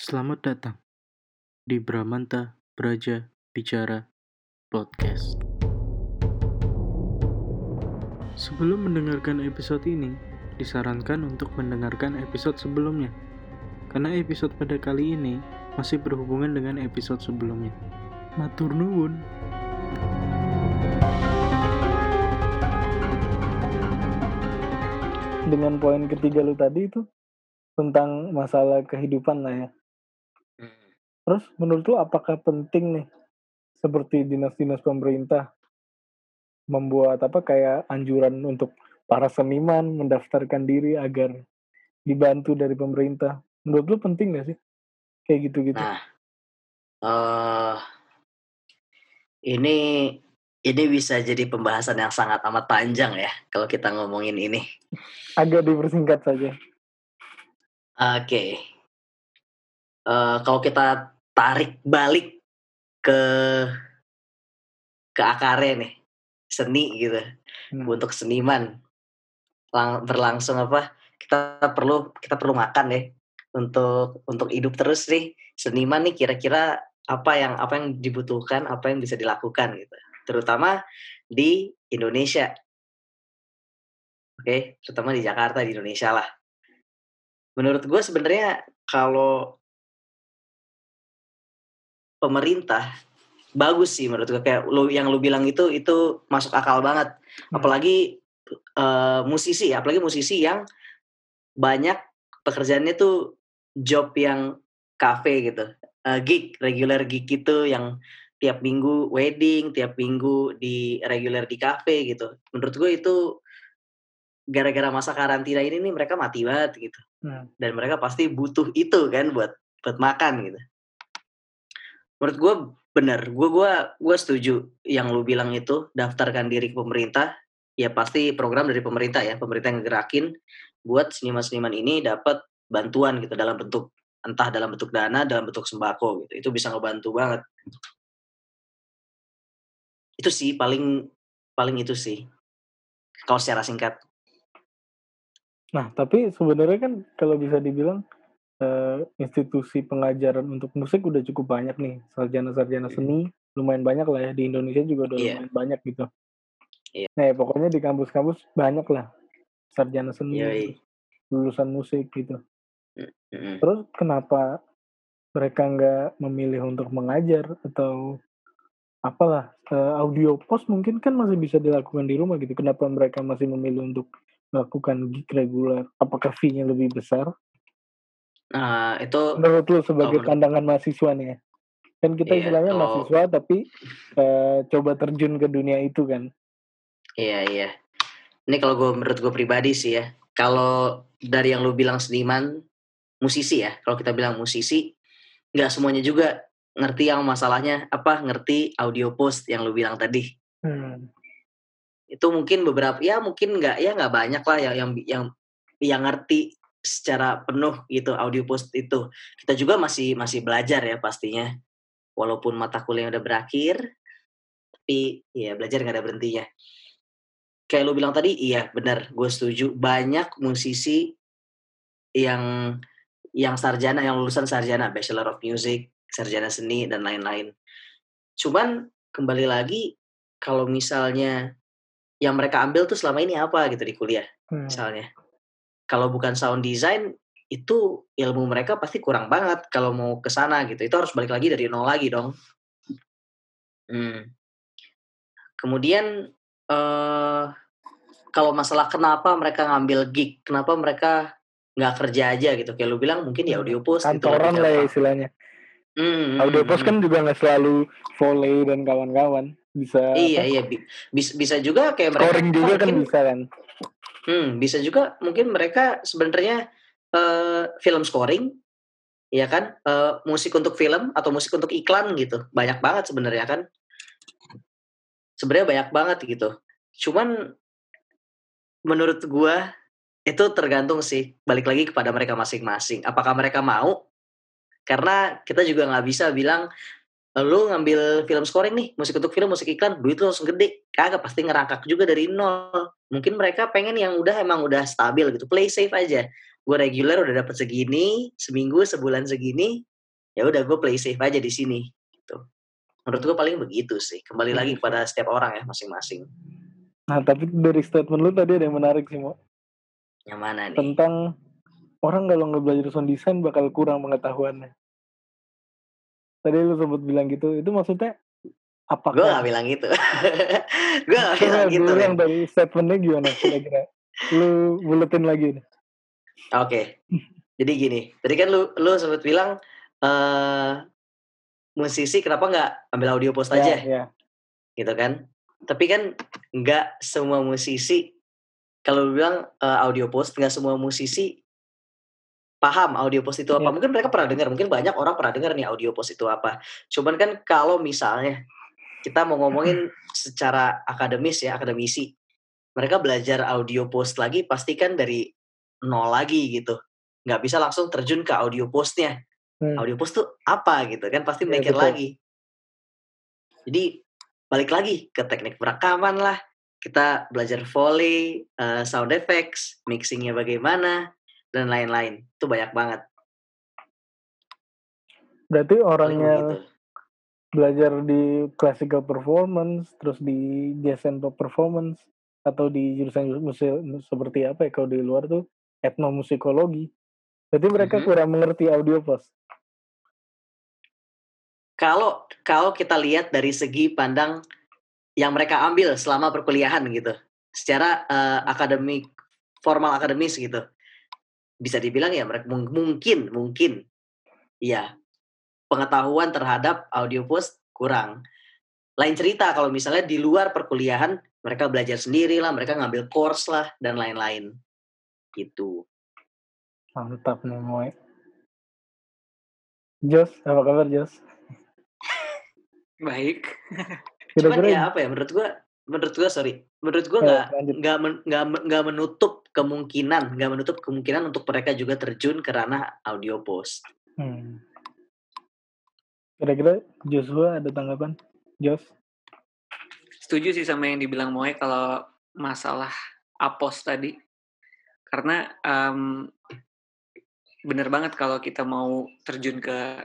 Selamat datang di Bramanta Braja Bicara Podcast. Sebelum mendengarkan episode ini, disarankan untuk mendengarkan episode sebelumnya. Karena episode pada kali ini masih berhubungan dengan episode sebelumnya. Matur nuwun. dengan poin ketiga lu tadi itu tentang masalah kehidupan lah ya. Terus menurut lu apakah penting nih seperti dinas-dinas pemerintah membuat apa kayak anjuran untuk para seniman mendaftarkan diri agar dibantu dari pemerintah? Menurut lu penting gak sih kayak gitu-gitu? Nah, eh ini ini bisa jadi pembahasan yang sangat amat panjang ya kalau kita ngomongin ini. Agak dipersingkat saja. Oke. Eh, kalau kita tarik balik ke ke akarnya nih, seni gitu. Hmm. Untuk seniman lang- berlangsung apa? Kita perlu kita perlu makan ya untuk untuk hidup terus nih. Seniman nih kira-kira apa yang apa yang dibutuhkan, apa yang bisa dilakukan gitu. Terutama di Indonesia. Oke, terutama di Jakarta di Indonesia lah. Menurut gue sebenarnya kalau pemerintah bagus sih menurut gue kayak lu yang lu bilang itu itu masuk akal banget Hmm. apalagi eh, musisi ya apalagi musisi yang banyak pekerjaannya tuh job yang cafe gitu Eh, gig regular gig gitu yang tiap minggu wedding tiap minggu di regular di cafe gitu menurut gue itu gara-gara masa karantina ini nih mereka mati banget gitu Hmm. dan mereka pasti butuh itu kan buat buat makan gitu. Menurut gue bener, gue gua gua setuju yang lu bilang itu daftarkan diri ke pemerintah. Ya pasti program dari pemerintah ya, pemerintah yang ngegerakin buat seniman-seniman ini dapat bantuan gitu dalam bentuk entah dalam bentuk dana, dalam bentuk sembako gitu. Itu bisa ngebantu banget. Itu sih paling paling itu sih. Kalau secara singkat. Nah, tapi sebenarnya kan kalau bisa dibilang eh, institusi pengajaran untuk musik udah cukup banyak nih. Sarjana-sarjana seni lumayan banyak lah ya di Indonesia juga udah Iya. lumayan banyak gitu. Iya. Nah, ya pokoknya di kampus-kampus banyak lah sarjana seni, Yoi. lulusan musik gitu. Mm-mm. Terus kenapa mereka nggak memilih untuk mengajar atau apalah eh, audio post mungkin kan masih bisa dilakukan di rumah gitu. Kenapa mereka masih memilih untuk melakukan gig reguler? Apakah fee-nya lebih besar? Nah, itu Menurut lu sebagai menurut- pandangan mahasiswa nih ya? Kan kita Iya, istilahnya kalau- mahasiswa tapi eh, coba terjun ke dunia itu kan. Iya iya. Ini kalau gue menurut gue pribadi sih ya. Kalau dari yang lu bilang seniman, musisi ya. Kalau kita bilang musisi, nggak semuanya juga ngerti yang masalahnya apa ngerti audio post yang lu bilang tadi. Hmm. Itu mungkin beberapa ya mungkin nggak ya nggak banyak lah yang yang yang yang ngerti secara penuh gitu audio post itu. Kita juga masih masih belajar ya pastinya. Walaupun mata kuliah udah berakhir, tapi ya belajar nggak ada berhentinya kayak lu bilang tadi iya benar gue setuju banyak musisi yang yang sarjana yang lulusan sarjana bachelor of music sarjana seni dan lain-lain cuman kembali lagi kalau misalnya yang mereka ambil tuh selama ini apa gitu di kuliah Hmm. misalnya kalau bukan sound design itu ilmu mereka pasti kurang banget kalau mau ke sana gitu itu harus balik lagi dari nol lagi dong Hmm. kemudian eh kalau masalah kenapa mereka ngambil gig kenapa mereka nggak kerja aja gitu kayak lu bilang mungkin ya Hmm. audio post gitu Kantoran lebih lah ya istilahnya. Hmm, Audio hmm, post hmm. kan juga nggak selalu volley dan kawan-kawan. Bisa iya apa, iya bi- bis- bisa juga kayak mereka scoring juga kan bisa kan. Hmm, bisa juga mungkin mereka sebenarnya eh, film scoring, ya kan? Eh, musik untuk film atau musik untuk iklan gitu. Banyak banget sebenarnya kan. Sebenarnya banyak banget gitu. Cuman menurut gua itu tergantung sih balik lagi kepada mereka masing-masing. Apakah mereka mau? Karena kita juga nggak bisa bilang lu ngambil film scoring nih, musik untuk film, musik iklan, duit lu langsung gede. Kagak pasti ngerangkak juga dari nol. Mungkin mereka pengen yang udah emang udah stabil gitu, play safe aja. Gue reguler udah dapat segini, seminggu, sebulan segini, ya udah gue play safe aja di sini gitu menurut gue paling begitu sih kembali lagi Begitu. kepada setiap orang ya masing-masing Nah, tapi dari statement lu tadi ada yang menarik sih, Mo. yang mana nih Tentang orang kalau nggak belajar sound design bakal kurang pengetahuannya. Tadi lu sempat bilang gitu, itu maksudnya gue apakah gak bilang gitu gue gak bilang gitu men. dari statementnya gimana kira-kira? Lu buletin lagi oke jadi gini tadi kan lu lu sempat bilang eh musisi kenapa nggak ambil audio post aja Ya, ya. gitu kan tapi kan nggak semua musisi kalau bilang eh, audio post nggak semua musisi paham audio post itu apa Iya. mungkin mereka pernah dengar mungkin banyak orang pernah dengar nih audio post itu apa cuman kan kalau misalnya kita mau ngomongin secara akademis ya akademisi mereka belajar audio post lagi pasti kan dari nol lagi gitu nggak bisa langsung terjun ke audio postnya Hmm. audio post tuh apa gitu kan pasti Iya, mikir betul. lagi jadi balik lagi ke teknik perekaman lah kita belajar foley eh, sound effects mixingnya bagaimana dan lain-lain itu banyak banget Berarti orang paling yang begitu belajar di classical performance, terus di jazz and pop performance, atau di jurusan musik seperti apa ya kalau di luar tuh etnomusikologi. Berarti mereka Mhm. kurang mengerti audio post. kalau kalau kita lihat dari segi pandang yang mereka ambil selama perkuliahan gitu secara eh, akademik formal akademis gitu bisa dibilang ya mereka mung- mungkin mungkin ya pengetahuan terhadap audio post kurang lain cerita kalau misalnya di luar perkuliahan mereka belajar sendiri lah mereka ngambil course lah dan lain-lain gitu Mantap nih, Moe. Jos, apa kabar Jos? Baik. cuman Kira-kira ya apa ya menurut gua menurut gua sorry menurut gua Eh, nggak nggak nggak nggak menutup kemungkinan nggak menutup kemungkinan untuk mereka juga terjun ke ranah audio post Hmm. Kira-kira Joshua ada tanggapan? Jos? Setuju sih sama yang dibilang Moe kalau masalah apos tadi. Karena em, bener banget kalau kita mau terjun ke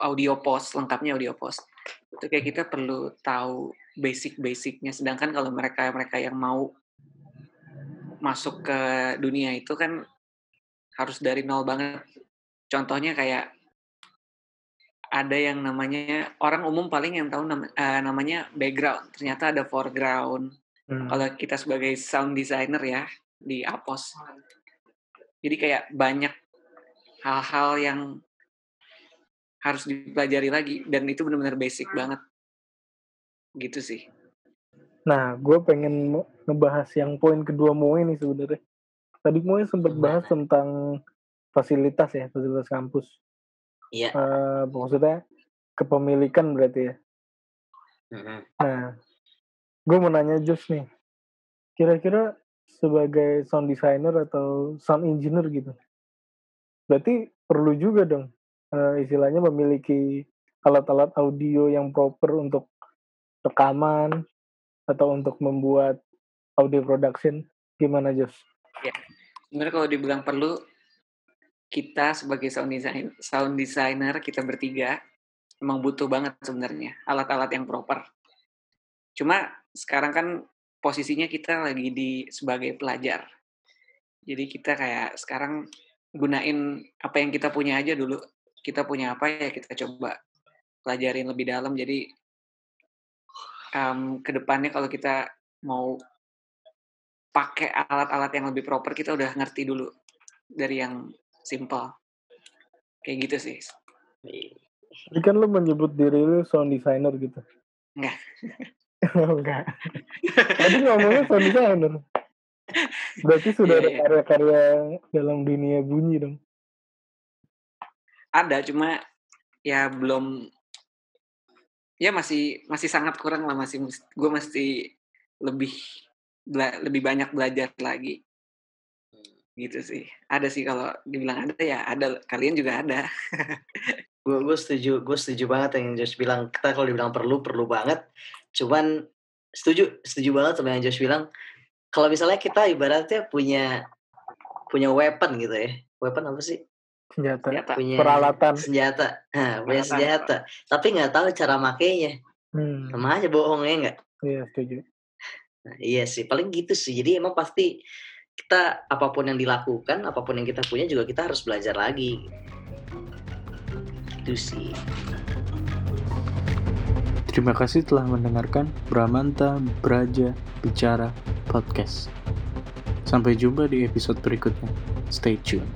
audio post, lengkapnya audio post. Itu kayak kita perlu tahu basic-basicnya. Sedangkan kalau mereka-mereka yang mau masuk ke dunia itu kan harus dari nol banget. Contohnya kayak ada yang namanya orang umum paling yang tahu nama- eh, namanya background. Ternyata ada foreground. Hmm. Kalau kita sebagai sound designer ya di Apos. Jadi kayak banyak hal-hal yang harus dipelajari lagi dan itu benar-benar basic banget. Gitu sih. Nah, gue pengen ngebahas yang poin kedua Moe nih sebenarnya. Tadi Moe sempat bahas tentang fasilitas ya, fasilitas kampus. iya Eh, maksudnya kepemilikan berarti ya. Mhm. Nah, gue mau nanya Jos nih. Kira-kira sebagai sound designer atau sound engineer gitu. Berarti perlu juga dong eh, istilahnya memiliki alat-alat audio yang proper untuk rekaman atau untuk membuat audio production. Gimana Jos? Sebenarnya kalau dibilang perlu kita sebagai sound design sound designer kita bertiga emang butuh banget sebenarnya alat-alat yang proper. Cuma sekarang kan posisinya kita lagi di sebagai pelajar. Jadi kita kayak sekarang gunain apa yang kita punya aja dulu. Kita punya apa ya kita coba pelajarin lebih dalam. Jadi um, ke depannya kalau kita mau pakai alat-alat yang lebih proper kita udah ngerti dulu dari yang simple kayak gitu sih Tadi kan lu menyebut diri lu sound designer gitu. Enggak. Enggak. Tadi ngomongnya sound designer. Berarti sudah Iya, ada iya. karya-karya dalam dunia bunyi dong. ada cuma ya belum ya masih masih sangat kurang lah masih gue mesti lebih bela- lebih banyak belajar lagi. Gitu sih. Ada sih kalau dibilang ada ya ada kalian juga ada. Gue gue setuju gue setuju banget yang Josh bilang. Kita kalau dibilang perlu perlu banget. Cuman setuju setuju banget sama yang Josh bilang. Kalau misalnya kita ibaratnya punya punya weapon gitu ya. Weapon apa sih senjata, Senjata. punya peralatan. senjata, nah, punya Peralatan. senjata, tapi nggak tahu cara makainya. Hmm, Sama aja bohongnya nggak? iya setuju. Nah, iya sih, paling gitu sih. Jadi emang pasti kita apa pun yang dilakukan, apa pun yang kita punya juga kita harus belajar lagi. Itu sih. Terima kasih telah mendengarkan Bramanta Braja Bicara Podcast. Sampai jumpa di episode berikutnya. Stay tune.